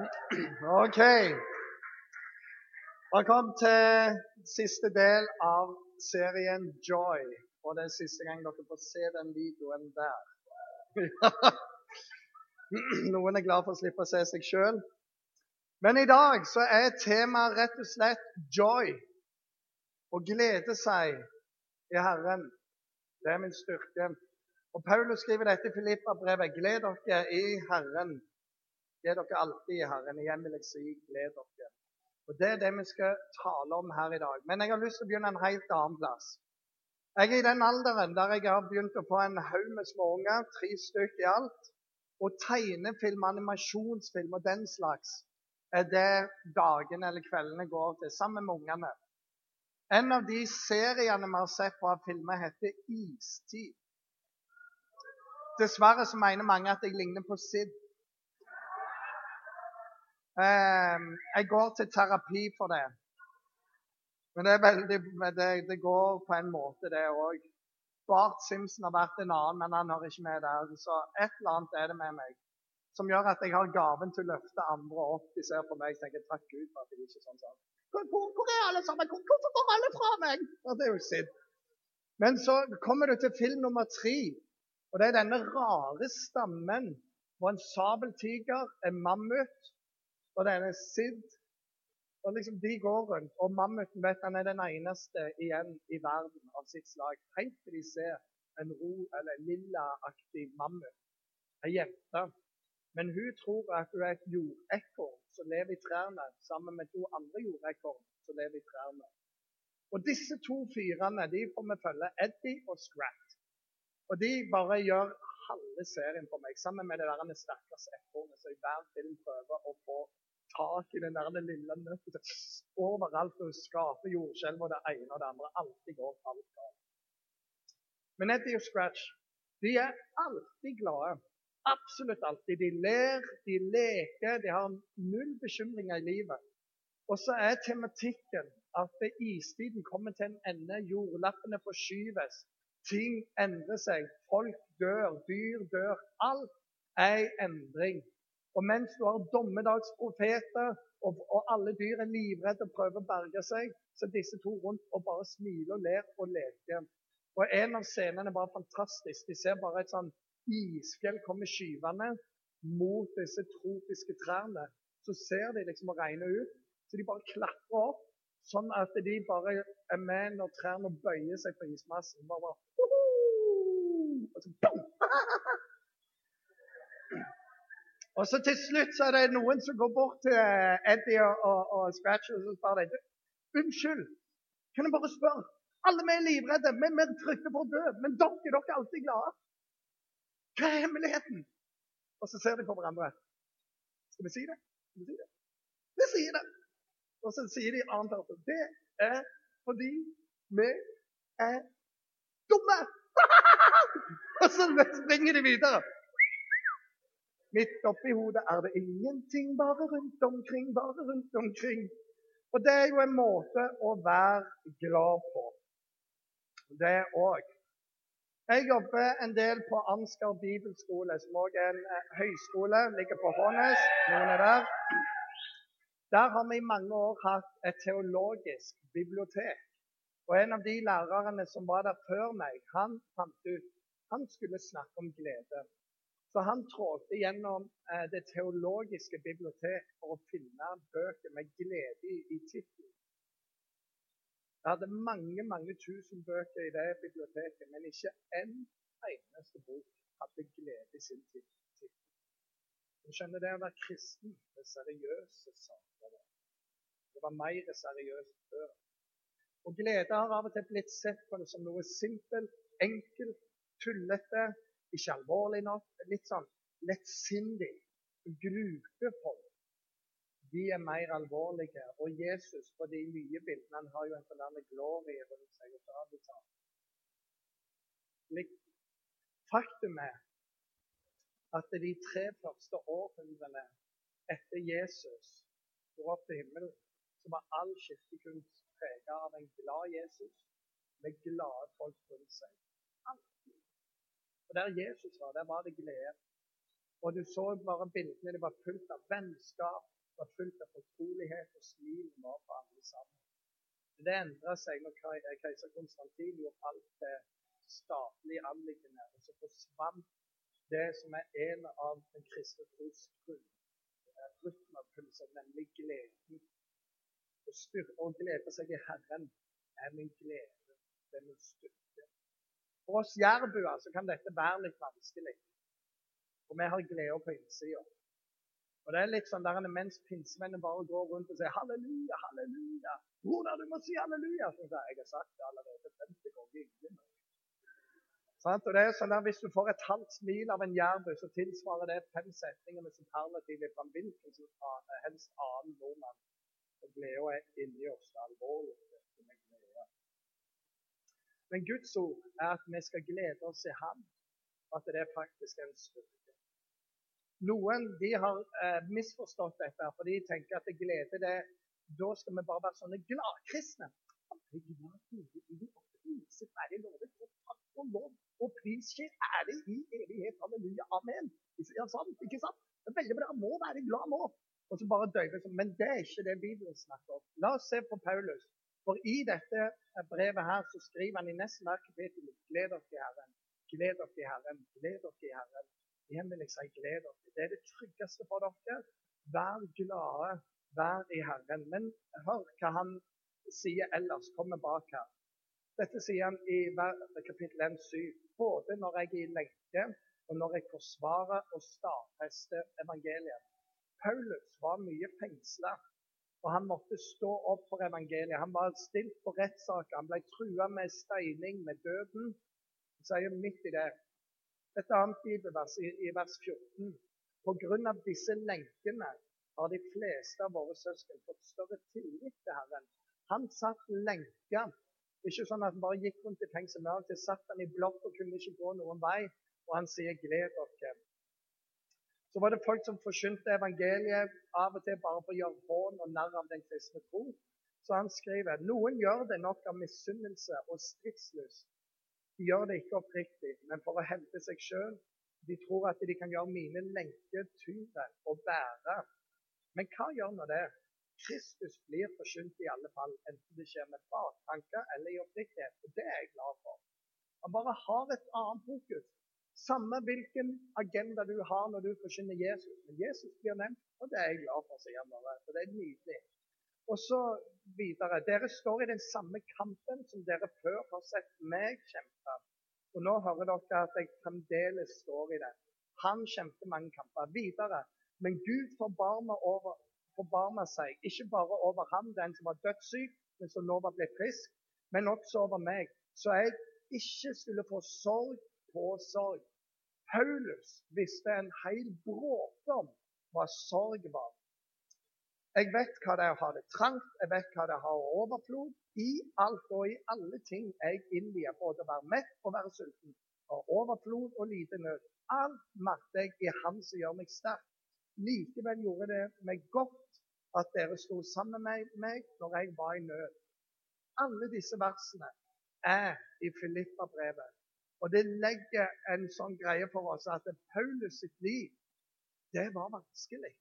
OK. Velkommen til siste del av serien Joy. Og det er siste gang dere får se den videoen der. Noen er glad for å slippe å se seg sjøl. Men i dag så er temaet rett og slett joy. Å glede seg i Herren. Det er min styrke. Og Paulus skriver dette i Filippa-brevet. Gled dere i Herren. Gled dere alltid i Herren. Igjen vil jeg si gled dere. Og Det er det vi skal tale om her i dag. Men jeg har lyst til å begynne en helt annen plass. Jeg er i den alderen der jeg har begynt å få en haug med småunger, tre stykker i alt. Og tegnefilm, animasjonsfilm og den slags er det dagene eller kveldene går til sammen med ungene. En av de seriene vi har sett av filmer, heter 'Istid'. Dessverre så mener mange at jeg ligner på Sid. Ehm, jeg går til terapi for det. Men det, veldig, det, det går på en måte, det òg. Bart Simpson har vært en annen, men han hører ikke med der. Så et eller annet er det med meg som gjør at jeg har gaven til å løfte andre opp. De ser på meg og tenker takk Gud for at jeg ikke er sånn. sånn. Hvor, hvor, er alle sammen? Hvor, hvorfor går alle fra meg? Og det er jo sitt Men så kommer du til film nummer tre. Og det er denne rare stammen hvor en sabeltiger, en mammut og denne Sid. Og liksom De går rundt, og mammuten vet han er den eneste igjen i verden av sitt slag. Helt til de ser en ro, eller lillaaktig mammut, ei jente. Men hun tror at hun er et jordekorn som lever i trærne, sammen med to andre jordekorn som lever i trærne. Og disse to fyrene de får vi følge Eddie og Scrat. Og de bare gjør halve serien for meg, sammen med det der stakkars ekornet som i hver film prøver å få tak i den der lille nøtten overalt og skape jordskjelv og det ene og det andre. Alltid går alt galt. Men Eddie og Scratch de er alltid glade. Absolutt alltid. De ler, de leker, de har null bekymringer i livet. Og så er tematikken at istiden kommer til en ende, jordlappene forskyves, Ting endrer seg. Folk dør, dyr dør. Alt er i endring. Og mens du har dommedagsprofeter, og, og, alle dyr er livredde og prøver å berge seg, så er disse to rundt og bare smiler og ler og leker. Og En av scenene var fantastisk. De ser bare et sånn isfjell komme skyvende mot disse tropiske trærne. Så ser de liksom å regne ut, så de bare klatrer opp Sånn at de bare er med når trærne bøyer seg på ismassen. Bare, bare, og, så, og så til slutt så er det noen som går bort til Eddie og, og, og Scratch og så spør de, Unnskyld, kan jeg bare spørre? Alle vi er livredde, vi er frykter for å dø, men dere, dere er alltid glade. Hva er hemmeligheten? Og så ser de på hverandre. Skal vi si det? Skal vi si det? Vi sier det. Og så sier de annet at det er fordi vi er dumme. og så springer de videre. Midt oppi hodet er det ingenting, bare rundt omkring, bare rundt omkring. Og det er jo en måte å være glad på. Det òg. Jeg jobber en del på Ansgar bibelskole, som òg er en eh, høyskole. Ligger på Hånes. Noen er der. Der har vi i mange år hatt et teologisk bibliotek. Og En av de lærerne som var der før meg, han fant ut han skulle snakke om glede. Så han trådte gjennom eh, det teologiske bibliotek for å finne bøker med glede i, i tittelen. Jeg hadde mange mange tusen bøker i det biblioteket, men ikke én eneste bok hadde glede i sin tittel. Du skjønner det å være kristen, det seriøse saker. Det var mer seriøst før. Og glede har av og til blitt sett på det som noe simpelt, enkelt, tullete, ikke alvorlig nok. Litt sånn lettsindig. Grupefolk. De er mer alvorlige. Og Jesus på de nye bildene han har jo en sånn glorie rundt seg. og så har sånn. Faktum er at de tre første århundrene etter Jesus går opp til himmelen, så var all kirkekunst preget av en glad Jesus med glade folk rundt seg. Alltid. Og der Jesus var, der var det glede. Og du så bare bildene. Det var fullt av vennskap, det var fullt av fortrolighet, og smilet var på alle sammen. Men det endra seg når keiser Konstantin gjorde alt det statlige anliggende. Og så forsvant det som er en av den kristne tros rytmeoppfyllelse, nemlig gleden. Å styrke og glede seg i Herren er min glede, det er min styrke. For oss jærbuer så kan dette være litt vanskelig. For vi har glede på innsida. Og det er litt sånn der Mens pinsemennene bare går rundt og sier halleluja, halleluja Hvordan du må si halleluja! Så jeg, har sagt det allerede 50 ganger. Sånn, Og det er sånn at Hvis du får et halvt smil av en jærbu, så tilsvarer det fem setninger med superlativ fra en hvilken som helst annen nordmann. Og gleda er inni oss. Det er alvorlig. Men Guds ord er at vi skal glede oss i Ham, og at det er faktisk en styrke. Noen de har eh, misforstått dette, for de tenker at det glede det, da skal vi bare være sånne gladkristne. Og lov og pris skjer ære i evighet. Halleluja. Amen. Ja, sant, ikke sant? Det er veldig bra. Må være glad nå. Og så bare døyve. Men det er ikke det Bibelen snakker om. La oss se på Paulus. For i dette brevet her så skriver han i nesten hver kapittel gled dere i Herren. Gled dere i Herren. Gled dere i Herren. Igjen vil jeg si gled dere. Det er det tryggeste for dere. Vær glade. Vær i Herren. Men hør hva han sier ellers. Kommer bak her. Dette sier han i kapittel 1, 7. Både når jeg er i lenke, og når jeg forsvarer og stadfester evangeliet. Paulus var mye fengsla og han måtte stå opp for evangeliet. Han var stilt på rettssak. Han ble trua med steining, med døden. Han sier midt i det et annet bibelvers i, i vers 14. På grunn av disse lenkene har de fleste av våre søsken fått større tillit til Herren. Han satt lenka. Ikke sånn at han bare gikk rundt i fengsel. Men Han satt han i blokk og kunne ikke gå noen vei. Og han sier 'gled dere' så var det folk som forkynte evangeliet av og til bare for å gjøre hån og narr av den kristne tro. Så han skriver noen gjør det nok av misunnelse og stridslyst. De gjør det ikke oppriktig, men for å hevde seg sjøl. De tror at de kan gjøre mine lenker tyngre å bære. Men hva gjør nå det? Kristus blir forkynt i alle fall, enten det skjer med baktanker eller i oppriktighet. Og det er jeg glad for. Han bare har et annet fokus. Samme hvilken agenda du har når du forkynner Jesus. Men Jesus blir nevnt, og det er jeg glad for, sier han. For det er nydelig. Og så videre. Dere står i den samme kampen som dere før har sett meg kjempe. Og nå hører dere at jeg fremdeles står i det. Han kjempet mange kamper. Videre. Men Gud forbarmer, over, forbarmer seg ikke bare over ham, den som var dødssyk, men som nå var blitt frisk, men også over meg. Så jeg ikke skulle få sorg på sorg. Paulus visste en hel bråte om hva sorg var. Jeg vet hva det er å ha det trangt, jeg vet hva det er å ha overflod. I alt og i alle ting er jeg innviet, både å være mett og være sulten. Og overflod og lite nød. Alt merket jeg i Han som gjør meg sterk. Likevel gjorde det meg godt at dere sto sammen med meg når jeg var i nød. Alle disse versene er i Filippa-brevet. Og det legger en sånn greie for oss at Paulus sitt liv, det var vanskelig.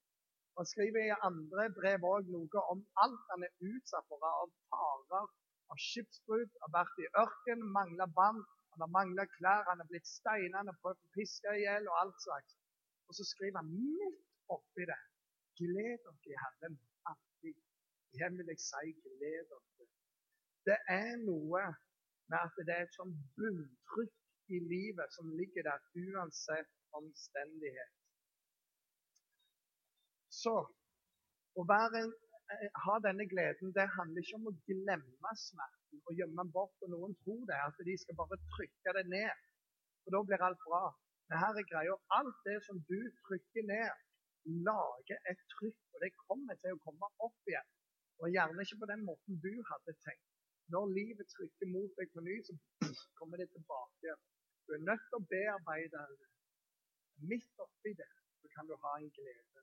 Han skriver i andre brev òg noe om alt han er utsatt for av farer, av skipsbrudd, har vært i ørkenen, mangla vann, han har mangla klær, han har blitt steina, han prøvd å piske i hjel og alt slags. Og så skriver han midt oppi det Gled dere i Herren alltid. Igjen vil jeg si gled dere. Det er noe med at det er et sånn bunntrykk i livet som ligger der uansett omstendighet. Så å være, eh, ha denne gleden det handler ikke om å glemme smerten og gjemme den bort. og Noen tror det, at de skal bare trykke det ned. For da blir alt bra. Men her er greia alt det som du trykker ned, lager et trykk. Og det kommer til å komme opp igjen. Og gjerne ikke på den måten du hadde tenkt. Når livet trykker mot deg på ny, så kommer det tilbake. Du er nødt til å bearbeide det. Midt oppi det så kan du ha en glede.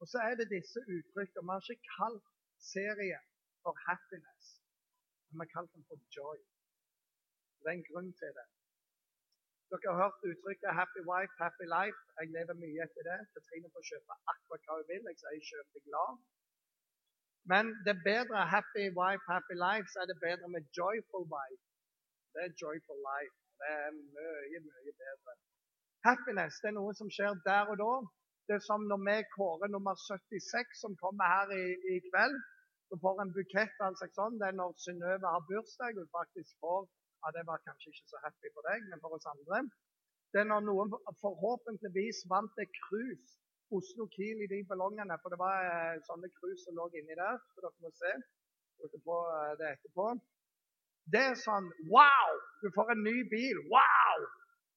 Og så er det disse uttrykkene. Vi har ikke kalt serien for 'happiness', men vi har kalt den for 'joy'. Det er en grunn til det. Dere har hørt uttrykket 'happy wife, happy life'. Jeg lever mye etter det. Katrine får kjøpe akkurat hva hun vil. Jeg sier 'kjøp glad'. Men det er bedre 'happy wife, happy life', så er det bedre med 'joyful wife'. Det er 'joyful life'. Det er mye, mye bedre. Happiness det er noe som skjer der og da. Det er som når vi kårer nummer 76, som kommer her i, i kveld. Så får en bukett. altså sånn. Det er når Synnøve har bursdag. Hun faktisk får ja, Det var kanskje ikke så happy for deg, men for oss andre. Det er når noen forhåpentligvis vant et cruise. Oslo-Kiel i de ballongene. For det var eh, sånne cruise som lå inni der. Så dere må se dere på eh, det etterpå. Det er sånn Wow! Du får en ny bil. Wow!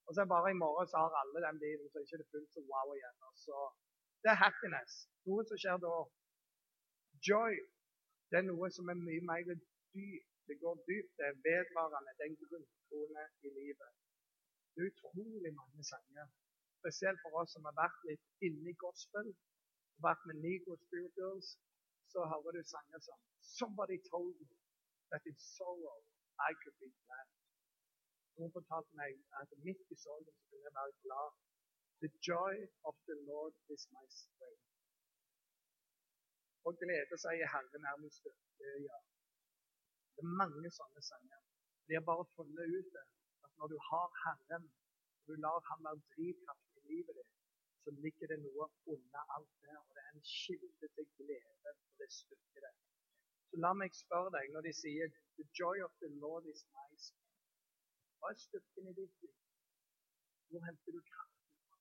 Og så er bare i morgen så har alle den bilen, så er det ikke fullt så wow igjen. Så det er happiness. Noe som skjer da. Joy det er noe som er mye mer dypt. Det går dypt, det er vedvarende. Det er en grunntone i livet. Det er utrolig mange sanger. Spesielt for oss som har vært litt inne i gospel, vært med Negro Spirituals, så hører du sanger som Somebody told me that in sorrow I could be glad. Noen fortalte meg at midt i sorgen så kunne jeg være glad. The joy of the Lord is my strength. Og glede seg i Herren er min styrke. Ja. Det er mange sånne sanger. De har bare funnet ut det, at når du har Herren, og du lar ham være drivkraften i livet ditt, så ligger det noe under alt det. Og det er en kilde til glede, og det styrker det. Så la meg spørre deg, når de sier 'The joy of the Lord is my strength', hva er styrken i ditt liv? Hvor henter du kraften fra?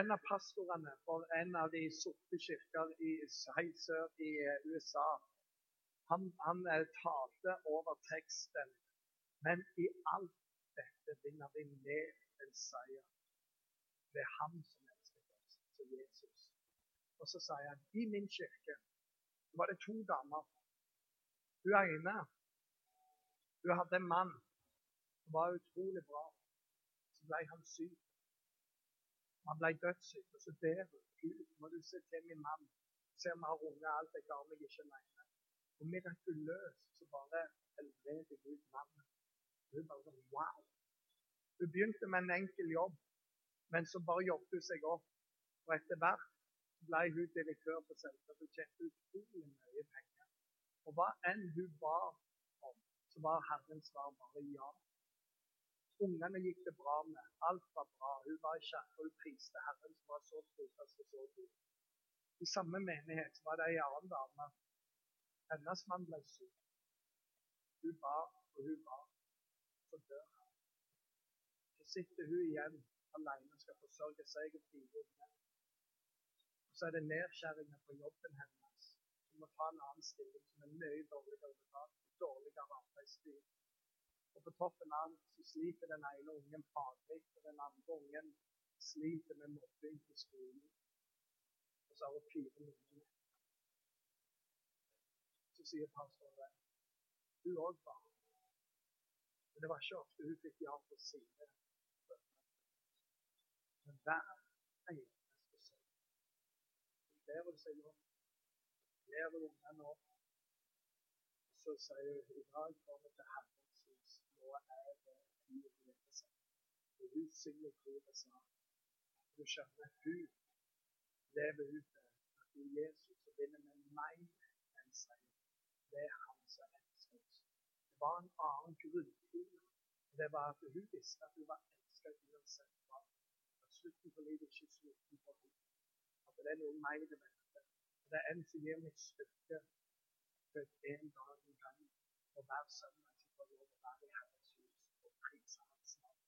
En av pastorene for en av de sorte kirker i sør i USA han, han eh, talte over teksten. Men i alt dette vinner vi med en seier. Er han som elsker oss, som Jesus. Og så sier han i min kirke var det to damer. Hun ene hun hadde en mann som var utrolig bra. Så ble han syk. Han ble dødssyk, og så ber hun. Gud, må du se til min mann. Se om jeg har unger. alt jeg klarer meg ikke alene. Og mirakuløst så bare helbreder Gud mannen. Hun bare sånn wow. Hun begynte med en enkel jobb, men så bare jobbet hun seg opp. Og etter hvert ble hun direktør på selskapet og tjente utrolig mye penger. Og hva enn hun ba om, så var Herrens svar bare ja. Ungene gikk det bra med. Alt var bra. Hun var i kirka og priste Herren som var så trofast og så god. I samme menighet var det ei annen dame hennes mann ble syk. Hun ba og hun ba. Så dør han. Så sitter hun igjen alene og skal forsørge seg og fire unger. Så er det nedskjæringer på jobben hennes. Hun må ta en annen stilling som er mye dårligere betalt. Dårligere arbeidstid. Og på toppen av så sliter den ene ungen faglig, og den andre ungen sliter med mobbing på skolen. Og så har hun fire unger sier pastoren. Hun òg var Men det var ikke ofte hun fikk ja på sine Men hver eneste lærer hun seg opp, lærer ungene opp. Så sier hun i dag kommer til Herrens hus. Nå er det liv i dette seg. Og hun synger koret sa Du skjønner, hun lever ut det. At du Jesus så vinner vi mer enn seier det er han som elsker oss. Det var en annen grunntone. Det var at hun visste at hun var elsket uansett hva. Slutten på livet er ikke slutten på henne. At det er noe mer det beste. Det er en som gir meg styrke for en dag en gang å være søndag som får lov å være i Herrens hus og prise Hans navn.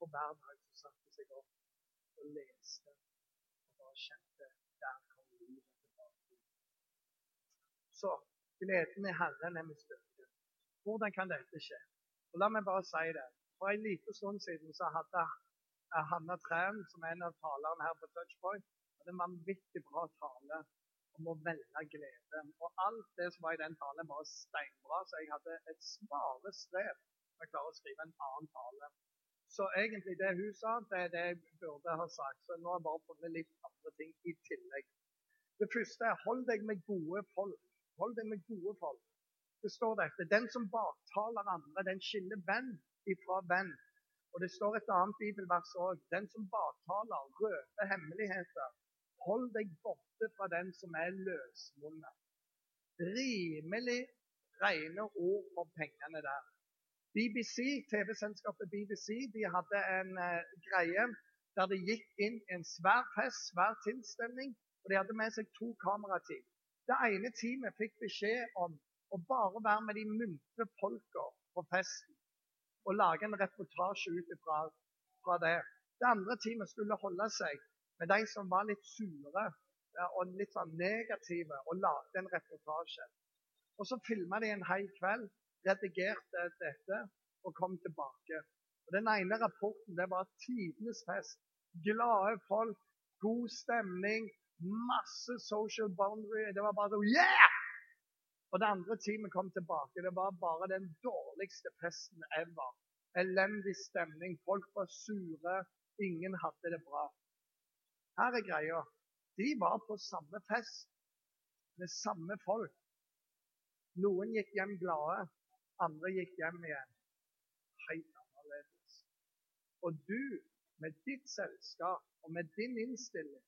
Og hver dag som satte seg opp og leste og bare kjente der kom livet tilbake. Så Gleden i Herren er min styrke. Hvordan kan dette skje? Og La meg bare si det. For en liten stund siden så hadde Hanna Træn, som er en av talerne her på Touchpoint, hadde en vanvittig bra tale om å velge glede. Og alt det som var i den talen, var steinbra, så jeg hadde et smale strev med å klare å skrive en annen tale. Så egentlig det hun sa, det er det jeg burde ha sagt. Så nå har jeg bare funnet litt andre ting i tillegg. Det første er hold deg med gode folk. Hold deg med gode folk. Det står dette. Den som baktaler andre, den skiller venn ifra venn. Og det står et annet bibelvers òg. Den som baktaler, røper hemmeligheter. Hold deg borte fra den som er løsmunnet. Rimelig rene ord om pengene der. BBC, TV-selskapet BBC de hadde en eh, greie der de gikk inn en svær fest, svær tilstelning, og de hadde med seg to kamerateam. Det ene teamet fikk beskjed om å bare være med de muntre folka på festen og lage en reportasje ut fra det. Det andre teamet skulle holde seg med de som var litt sure og litt sånn negative, og lagde en reportasje. Og Så filma de en hel kveld, redigerte dette og kom tilbake. Og Den ene rapporten det var tidenes fest. Glade folk, god stemning, masse social boundary. Det var bare sånn Yeah! Og det andre teamet kom tilbake. Det var bare den dårligste festen ever. Elendig stemning. Folk var sure. Ingen hadde det bra. Her er greia. De var på samme fest med samme folk. Noen gikk hjem glade, andre gikk hjem igjen helt annerledes. Og du, med ditt selskap og med din innstilling,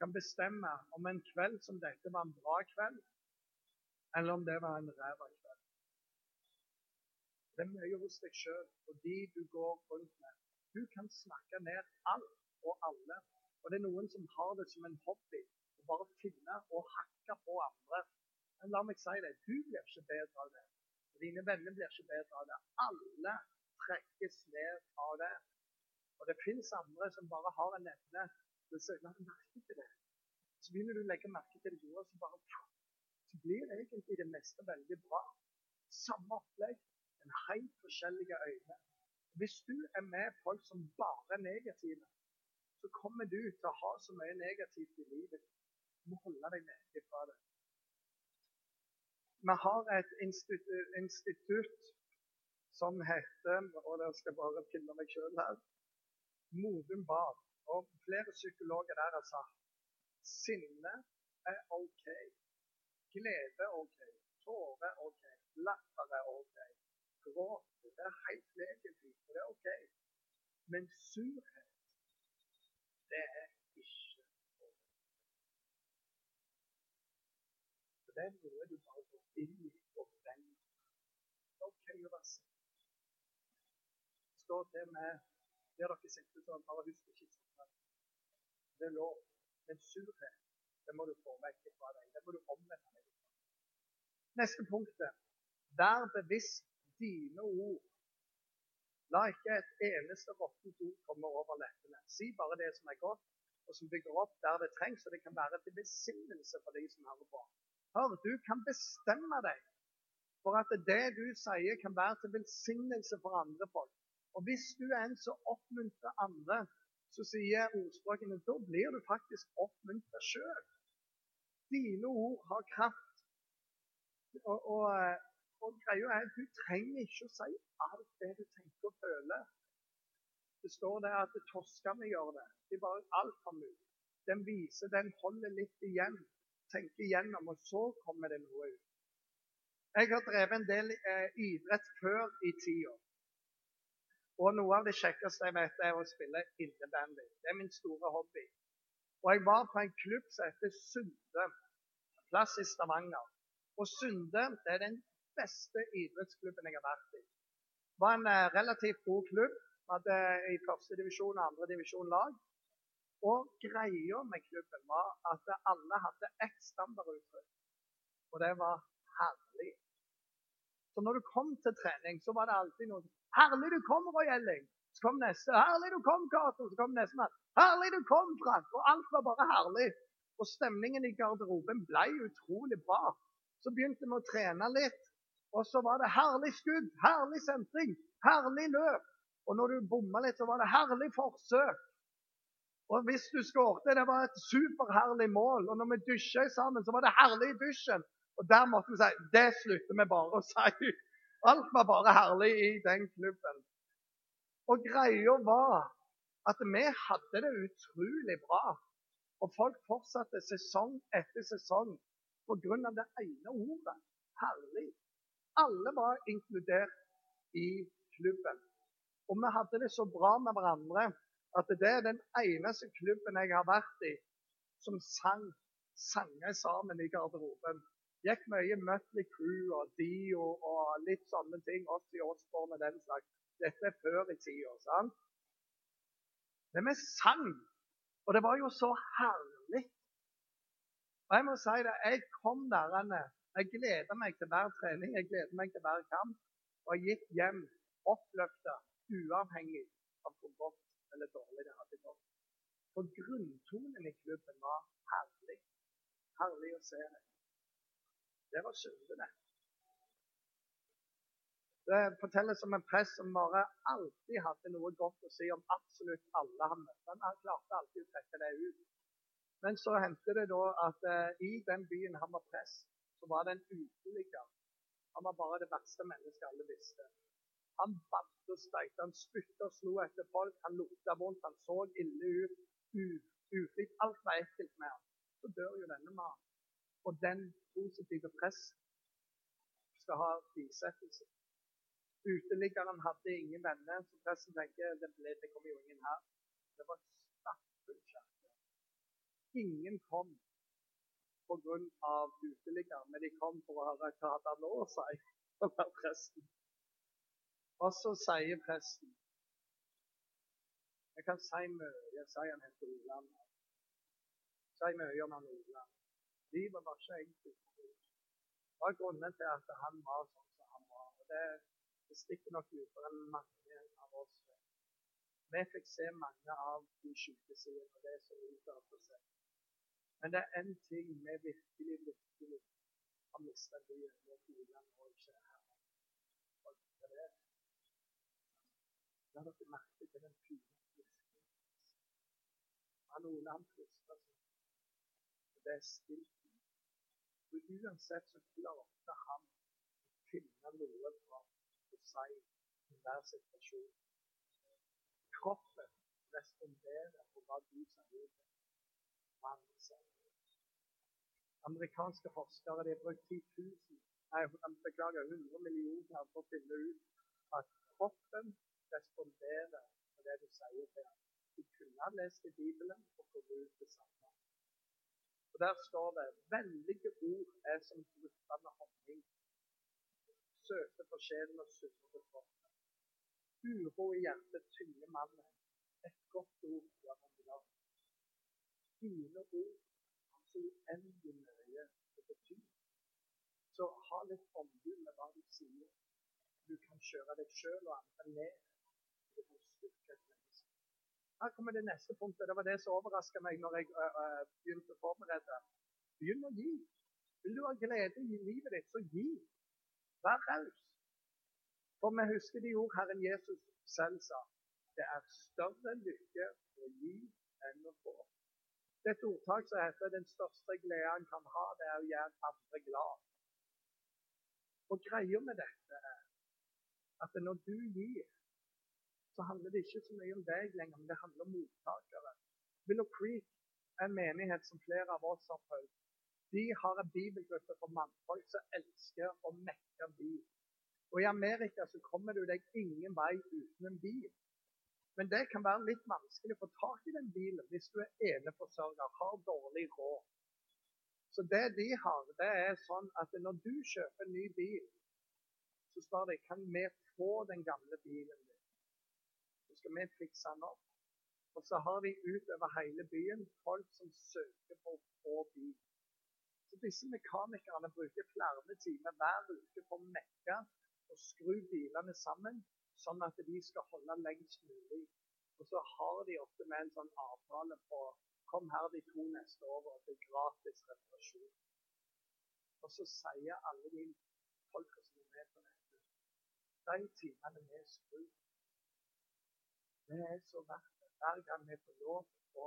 kan bestemme om en kveld som dette var en bra kveld, eller om det var en ræva kveld. Det er mye hos deg sjøl og de du går rundt med. Du kan snakke ned alt og alle. Og det er noen som har det som en hobby å bare finne og hakke på andre. Men la meg si det, du blir ikke bedre av det. Og dine venner blir ikke bedre av det. Alle trekkes ned av det. Og det fins andre som bare har en evne til å søke merke til det. Så begynner du å legge merke til det gode, så bare så blir det egentlig det meste veldig bra. Samme opplegg, men helt forskjellige øyne. Hvis du er med folk som bare er negative, så kommer du til å ha så mye negativt i livet. Du må holde deg vekk fra det. Vi har et institutt, institutt som heter Og dere skal bare finne meg sjøl her. Modum Bad. Og flere psykologer der har sagt sinne er OK. Glede er OK. Tårer er OK. Latter er OK. Gråt er helt legitimt, det er OK. Men surhet, det er ikke OK. For det er noe du bare går inn i er OK å være sint. Det står til med det dere sitter sånn, bare husk ikke sånn. Det er lov. Men surhet, det må du få vekk fra deg. Det må du omvende deg Neste punktet. Vær bevisst dine ord. La ikke et eneste råttent ord komme over leppene. Si bare det som er godt, og som bygger opp der det trengs, og det kan være til besinnelse for de som hører på. Hør, du kan bestemme deg for at det du sier, kan være til velsignelse for andre folk. Og hvis du er en som oppmuntrer andre, så sier ordspråkene da blir du faktisk oppmuntret sjøl. Dine ord har kraft. Og, og, eh, og greia er Du trenger ikke å si alt det du tenker og føler. Det står der at torskene gjør det. Det er bare altfor mye. Den viser, den holder litt igjen. Tenker igjennom, og så kommer det noe ut. Jeg har drevet en del eh, idrett før i tida. Og noe av det kjekkeste jeg vet, er å spille innebandy. Det er min store hobby. Og jeg var på en klubb som heter Sunde, plass i Stavanger. Og Sunde det er den beste idrettsklubben jeg har vært i. Det var en eh, relativt god klubb. Vi hadde i første divisjon og andre divisjon lag. Og greia med klubben var at alle hadde ett standarduttrykk, og det var 'herlig'. Så når du kom til trening, så var det alltid noe 'Herlig du kom, Roy Elling'. Så kom neste. 'Herlig du kom, Cato'. Så kom neste mann. 'Herlig du kom, Frank'. Og alt var bare herlig. Og stemningen i garderoben ble utrolig bra. Så begynte vi å trene litt. Og så var det herlig skudd, herlig sentring, herlig løp. Og når du bomma litt, så var det herlig forsøk. Og hvis du skårte, det var et superherlig mål. Og når vi dusja sammen, så var det herlig i dusjen. Og der måtte vi si det slutter vi bare å si. Alt var bare herlig i den klubben. Og greia var at vi hadde det utrolig bra. Og folk fortsatte sesong etter sesong pga. det ene ordet herlig. Alle var inkludert i klubben. Og vi hadde det så bra med hverandre at det er den eneste klubben jeg har vært i som sang sanger sammen i garderoben. Gikk mye Mutley Crew og Dio og litt sånne ting. Oss i Osborne og den slags. Dette er før i tida. sant? Men vi sang, og det var jo så herlig. Og jeg må si det, jeg kom der inne. Jeg gleder meg til hver trening, jeg gleder meg til hver kamp. Og jeg gikk hjem oppløfta, uavhengig av godt eller dårlig det hadde gått. For grunntonen i klubben var herlig. Herlig å se det. Det var syndene. Det fortelles om en prest som bare alltid hadde noe godt å si om absolutt alle han møtte. Han klarte alltid å trekke det ut. Men så hendte det da at eh, i den byen han var prest, så var det en uteligger. Han var bare det verste mennesket alle visste. Han bandt og steikte, han spytta og slo etter folk, han lukta vondt, han så ille ut. Ufritt. Alt var ekkelt med ham. Så dør jo denne mannen. Og den positive presten skal ha bisettelse. Uteliggeren hadde ingen venner, så presten tenker det, ble, det kommer jo ingen her. Det var stappfull kirke. Ingen kom pga. uteliggeren, men de kom for å høre hva hadde han å si. presten. Og så sier presten Jeg kan si mye, sier han heter Oland. Si mye om han Oland. Livet var ikke enkelt. Det var grunnen til at han var sånn som han var. Og det, det stikker nok dypere enn mange av oss. Vi fikk se mange av de syke sidene, og det så utad seg. Men det er én ting vi virkelig, virkelig har mista det med Oland og ikke her. La dere merke til den fine friskheten. Han Oland frister seg. Det er stilt og Uansett så klarte han å finne noe bra å si i hver situasjon. Kroppen responderer på hva du sier. Amerikanske forskere de har brukt 10 000, nei, beklager, 100 millioner på å finne ut at kroppen responderer på det du sier til ham. Du kunne ha lest i Bibelen og fått ut det samme. Og Der står det veldige ord er som dryppende honning. Søte for sjelen og sunne for kroppen. Uro i hjertet tynger mannen. Et godt ord gjør ham glad. Dine ord har så uendelig mye å bety. Så ha litt omgud med hva du sier. Du kan kjøre deg sjøl og andre ned. Her kommer det neste punktet. Det var det som overraska meg når jeg uh, begynte å forberede. Begynn å gi. Vil du ha glede i livet ditt, så gi. Vær raus. For vi husker de ord Herren Jesus selv sa. Det er større lykke å gi enn å få. Det er et ordtak som heter den største gleden en kan ha, det er å gjøre andre glad. Og greia med dette er at når du gir, så handler det ikke så mye om deg lenger, men det handler om mottakere. Willow Creek er en menighet som flere av oss har fulgt. De har en bibelgruppe for mannfolk som elsker å mekke bil. Og I Amerika så kommer du deg ingen vei uten en bil. Men det kan være litt vanskelig å få tak i den bilen hvis du er eneforsørger, har dårlig råd. Så det de har, det er sånn at når du kjøper en ny bil, så står det kan vi få den gamle bilen din skal vi fikse den opp. Og så har de utover hele byen folk som søker på å få bil. Så disse mekanikerne bruker flere timer hver uke på å mekke og skru bilene sammen, sånn at de skal holde lengst mulig. Og så har de ofte med en sånn avtale på Kom her de to neste år, og det er gratis reparasjon. Og så sier alle de folka som er med på dette, de timene vi skrur det er så verdt det. Hver gang vi får lov å å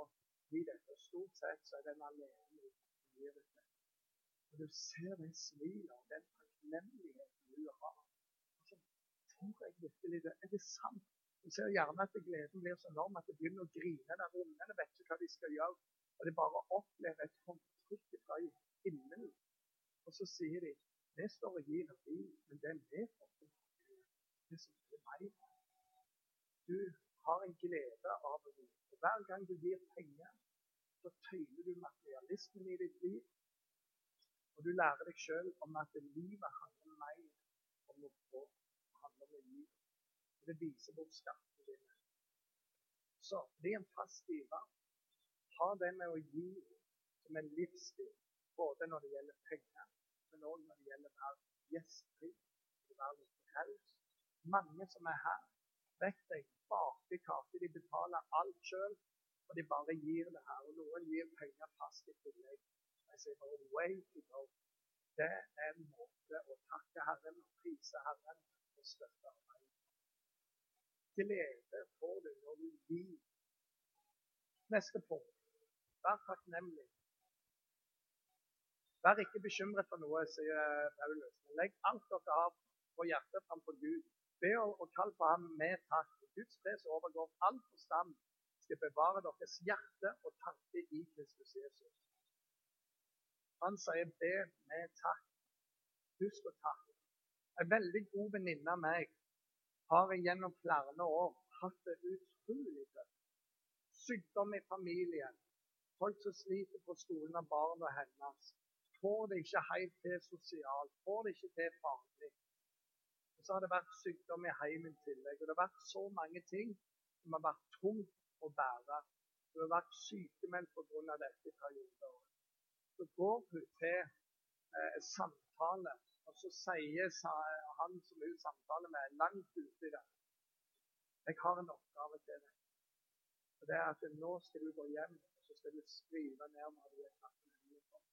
gi Og Stort sett så er den alene i livet. det. Og du ser det smilet og den takknemligheten du har. Altså, tror jeg virkelig det? Er det sant? Du ser gjerne at gleden blir så enorm at det begynner å grine der ungene vet ikke hva de skal gjøre. Og de bare opplever et håndtrykk fra himmelen. Og så sier de vi står og gir bil, men det er får. Det som er meg. Gang du gir penger, så tøyler du materialismen i ditt liv. Og du lærer deg sjøl om at livet handler mer om å få, handler om å gi. Det viser bort skattene dine. Så bli en fast giver. Ha det med å gi som en livsstil, både når det gjelder penger, men òg når det gjelder å være gjestfri, være raus. Mange som er her, vet jeg, baker kaker. De betaler alt sjøl, og de bare gir det her. Og noen gir penger fast i tillegg. Jeg sier bare way to go. Det er en måte å takke Herren og prise Herren og støtte arbeidet. Glede får du når du gir. Neste punkt. Vær takknemlig. Vær ikke bekymret for noe, sier Paulus. Men legg alt dere har på hjertet framfor Gud. Be og kall på ham med takk. Guds fred som overgår all forstand, skal bevare deres hjerte og tanke i Kristus Jesus. Han sier be med takk. Husk å takke. En veldig god venninne av meg har gjennom flere år hatt det utrolig tøft. Sykdom i familien, folk som sliter på skolen av barna hennes. Får det ikke helt til sosialt, får det ikke til faglig. Og så har det vært sykdom i heimen i tillegg. Og det har vært så mange ting som har vært tungt å bære. Hun har vært sykemeldt pga. dette i perioder. Så går hun til eh, samtale, og så sier han som hun samtaler med, langt ute i det Jeg har en oppgave til deg. Og det er at Nå skal du gå hjem og så skal du skrive ned hva du er takknemlig for.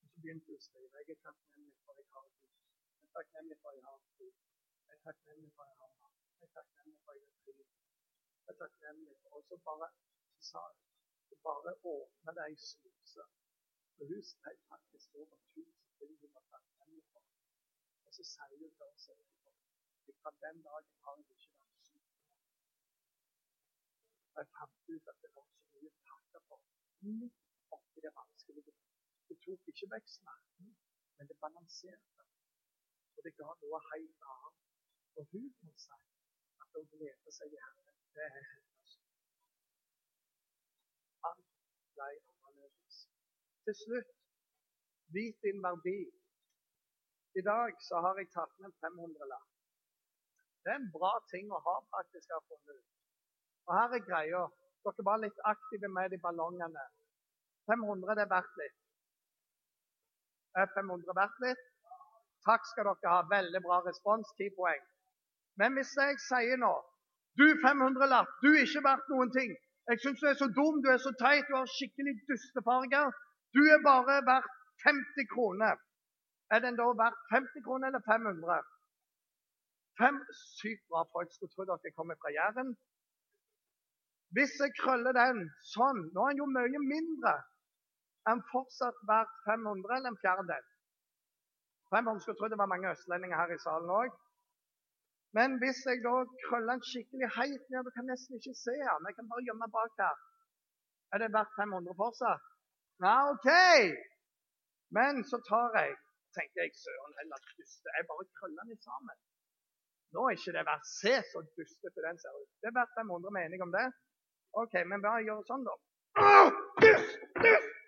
Og så begynte hun å skrive. Jeg er takknemlig for at jeg har et hus. Jeg er takknemlig for at jeg har fly. Jeg er takknemlig for at jeg har mat. Jeg er takknemlig for at jeg er fri. Jeg er takknemlig for også bare sa jeg, bare åpne deg sluse. For hun skrev faktisk over tusen ting hun var takknemlig for. Og så sier hun til oss fra den dagen har jeg ikke vært syk. Jeg fant ut at det var så mye å takke for midt oppi det vanskelige. Det tok ikke vekk smerten, men det balanserte. Og det ga noe helt annet. Og hun kan si at å glede seg i det er hennes. Alt ble annerledes. Til slutt, vit din verdi. I dag så har jeg tatt med 500-lapp. Det er en bra ting å ha, faktisk, har funnet ut. Og her er greia. Dere var litt aktive med de ballongene. 500 det er verdt litt. Er 500 verdt litt? Takk skal dere ha. Veldig bra respons. 10 poeng. Men hvis jeg sier nå Du 500-lapp, du er ikke verdt noen ting. Jeg syns du er så dum, du er så teit, du har skikkelig dustefarger. Du er bare verdt 50 kroner. Er den da verdt 50 kroner eller 500? Fem sykt bra folk skulle tro dere kommer fra Jæren. Hvis jeg krøller den sånn Nå er den jo mye mindre. Den fortsatt verdt 500 eller en fjerdedel? 500 skulle tro det var mange østlendinger her i salen òg. Men hvis jeg da krøller den skikkelig heit ned, du kan nesten ikke se den. Jeg kan bare gjemme bak der. Er det verdt 500 fortsatt? Nei, OK. Men så tar jeg tenkte jeg, søren heller duste. Jeg bare krøller den sammen. Nå er ikke det verdt Se så dustete den ser ut. Det er verdt 500 mening om det. OK, men bare gjør sånn, da. Dust, dust!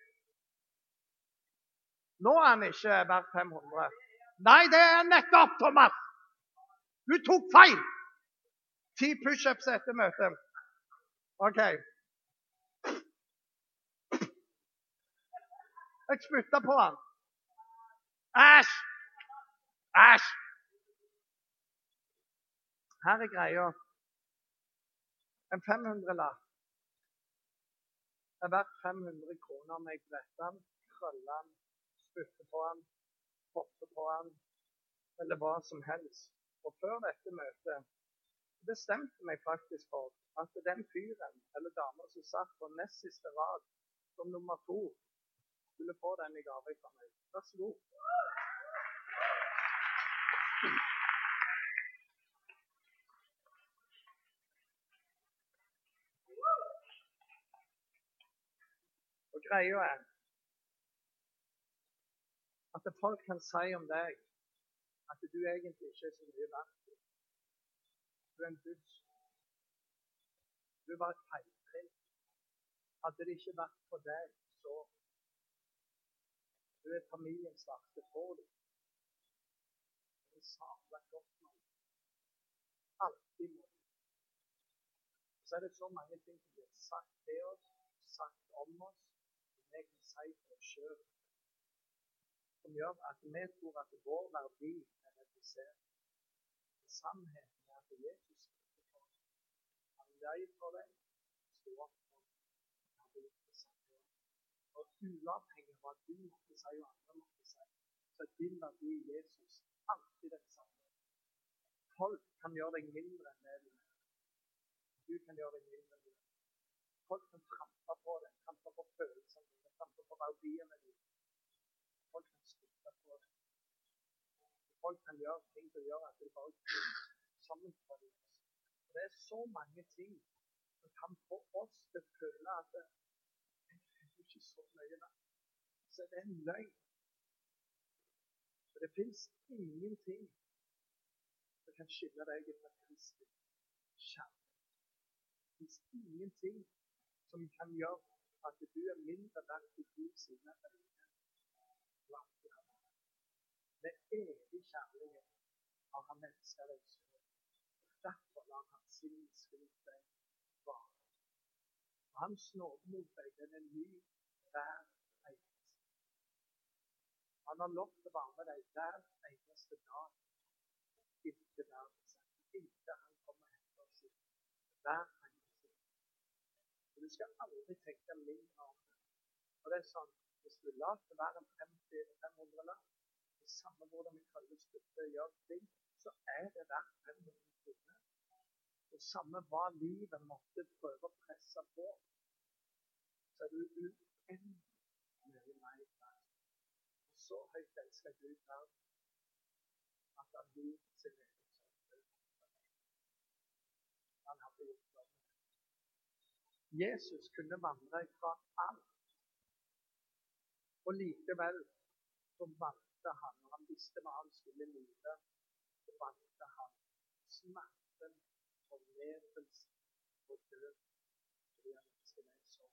Nå er han ikke verdt 500. Nei, det er nettopp, Thomas! Du tok feil! Ti pushups etter møtet. OK. Jeg spytta på han. Æsj! Æsj! Her er greia. En 500-lapp er verdt 500 kroner om jeg bretter den, krøller den, spytter på han, hoppe på han, eller hva som helst. Og før dette møtet bestemte meg faktisk for at den fyren eller dama som satt på nest siste rad som nummer to, skulle få den i gave fra meg. Vær så god. Og greia er at folk kan si om deg at du egentlig ikke er så mye verdt. Du er en buss. Du var et feiltrinn. Hadde det ikke vært for deg, så Du er familiens svarte får. Du er sabla godt nå. Alltid må Så er det så mange ting som blir sagt til oss, sagt om oss, som vi kan si til oss sjøl, som gjør at vi tror at vår verdi er redusert. Sannheten er at Jesus er for oss. Han løy for deg, sto opp for deg. Det. Og uavhengig av hva du måtte si og andre måtte si, så er din verdi i Jesus alltid den samme. Folk kan gjøre deg mindre enn det du er. Du kan gjøre deg mindre enn du er. Folk kan trampe på deg, trampe på følelsene dine, trampe på verdiene dine. Folk kan spytte på. Folk kan gjøre ting som gjør at de bare sammenfaller Det er så mange ting som kan få oss til å føle at det er ikke så nøye verdt. Så det er en løgn. For det fins ingenting som kan skille deg fra Kristi kjærlighet. Det fins ingenting som kan gjøre at du er mindre verdt i Guds sine øyne. Med evig kjærlighet har han mennesker så. Derfor lar han sin skryt deg vare. Hans nåde mot deg, den er ny hver eneste. Han har lov til å være med deg hver eneste dag inntil verdens. Inntil han kommer og henter oss. Hver eneste. Du skal aldri tenke mindre om det. Og det er sånn, Hvis du lar det være en 50 eller 500 lapp, samme hvordan vi kaller støtte gjør ting, så er det verdt 500 kroner. Og samme hva livet måtte prøve å presse på, så er du uendelig mer verdt. Og så høyt elsker Gud verden at han vil sin egen sønn. Han hadde gjort det. Jesus kunne vandre fra alt. Og likevel så valgte han, og han visste hva han skulle lide, så valgte han smerten, fornedrelsen og død fordi han ønsket meg så.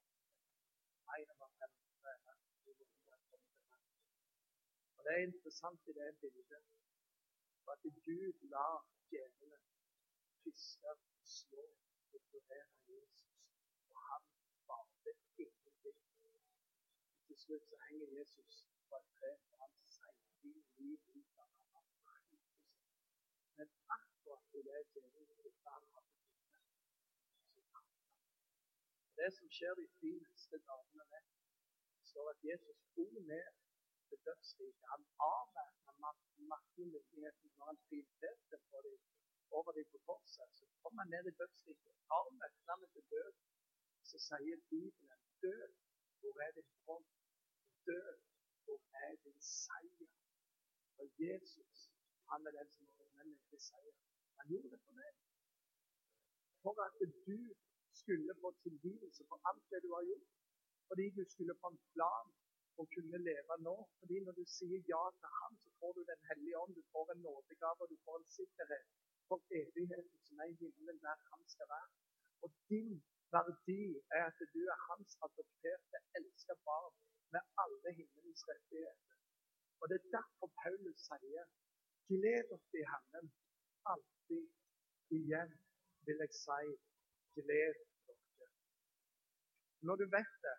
En av fem og Det er interessant i det bildet for at Gud lar djevelen fiske, slå torturere Jesus. Og han valgte ingenting. Slutt så henger Jesus på et tre, og han seiler liv ut av ham. Men akkurat i det djevelen han har. Det som skjer de fineste dagene, med, står at Jesus for ned til dødsriket. Han avvæpna maktmyndigheten når han på dem, over dem på korset. Så kom han ned i dødsriket, tar nøklene til død. Så sier Bibelen død, hvor er din hånd? Død, og er din seier? Og Jesus, han er den som har til seier. Han gjorde det for deg. For at du skulle få tilgivelse for alt det du har gjort. Fordi du skulle få en plan å kunne leve nå. Fordi når du sier ja til ham, så får du Den hellige ånd, du får en nådegave, og du får en sikkerhet for evigheten som er i himmelen, der han skal være. Og din verdi er at du er hans adopterte, elskede barn med alle himmelens rettigheter. Og det er derfor Paulus sier gled dere i Herren alltid. Igjen vil jeg si gled dere. Når du vet det,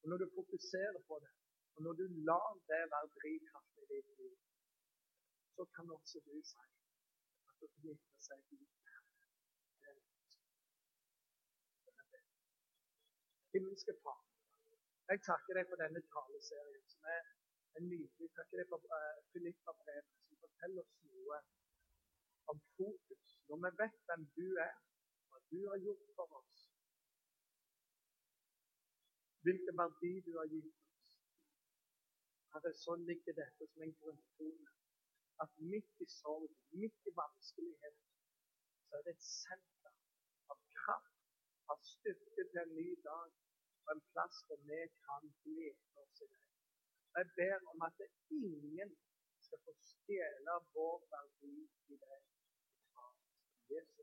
og når du fokuserer på det, og når du lar det være drivkraften i ditt liv, så kan også du si at du gleder seg Gud. Himmelske Far, jeg takker deg for denne taleserien, som er en nydelig. Jeg takker deg for uh, Filippa-brevet, som forteller oss noe om fokus. Når vi vet hvem du er, hva du har gjort for oss, hvilken verdi du har gitt oss. Herre, sånn ligger dette som en grunntone. At midt i sorg, midt i vanskelighet, så er det et senter av kraft, av styrke til en ny dag, og en plass hvor vi kan glede oss i det. Jeg ber om at ingen skal få stjele vår verdi i det. I Jesu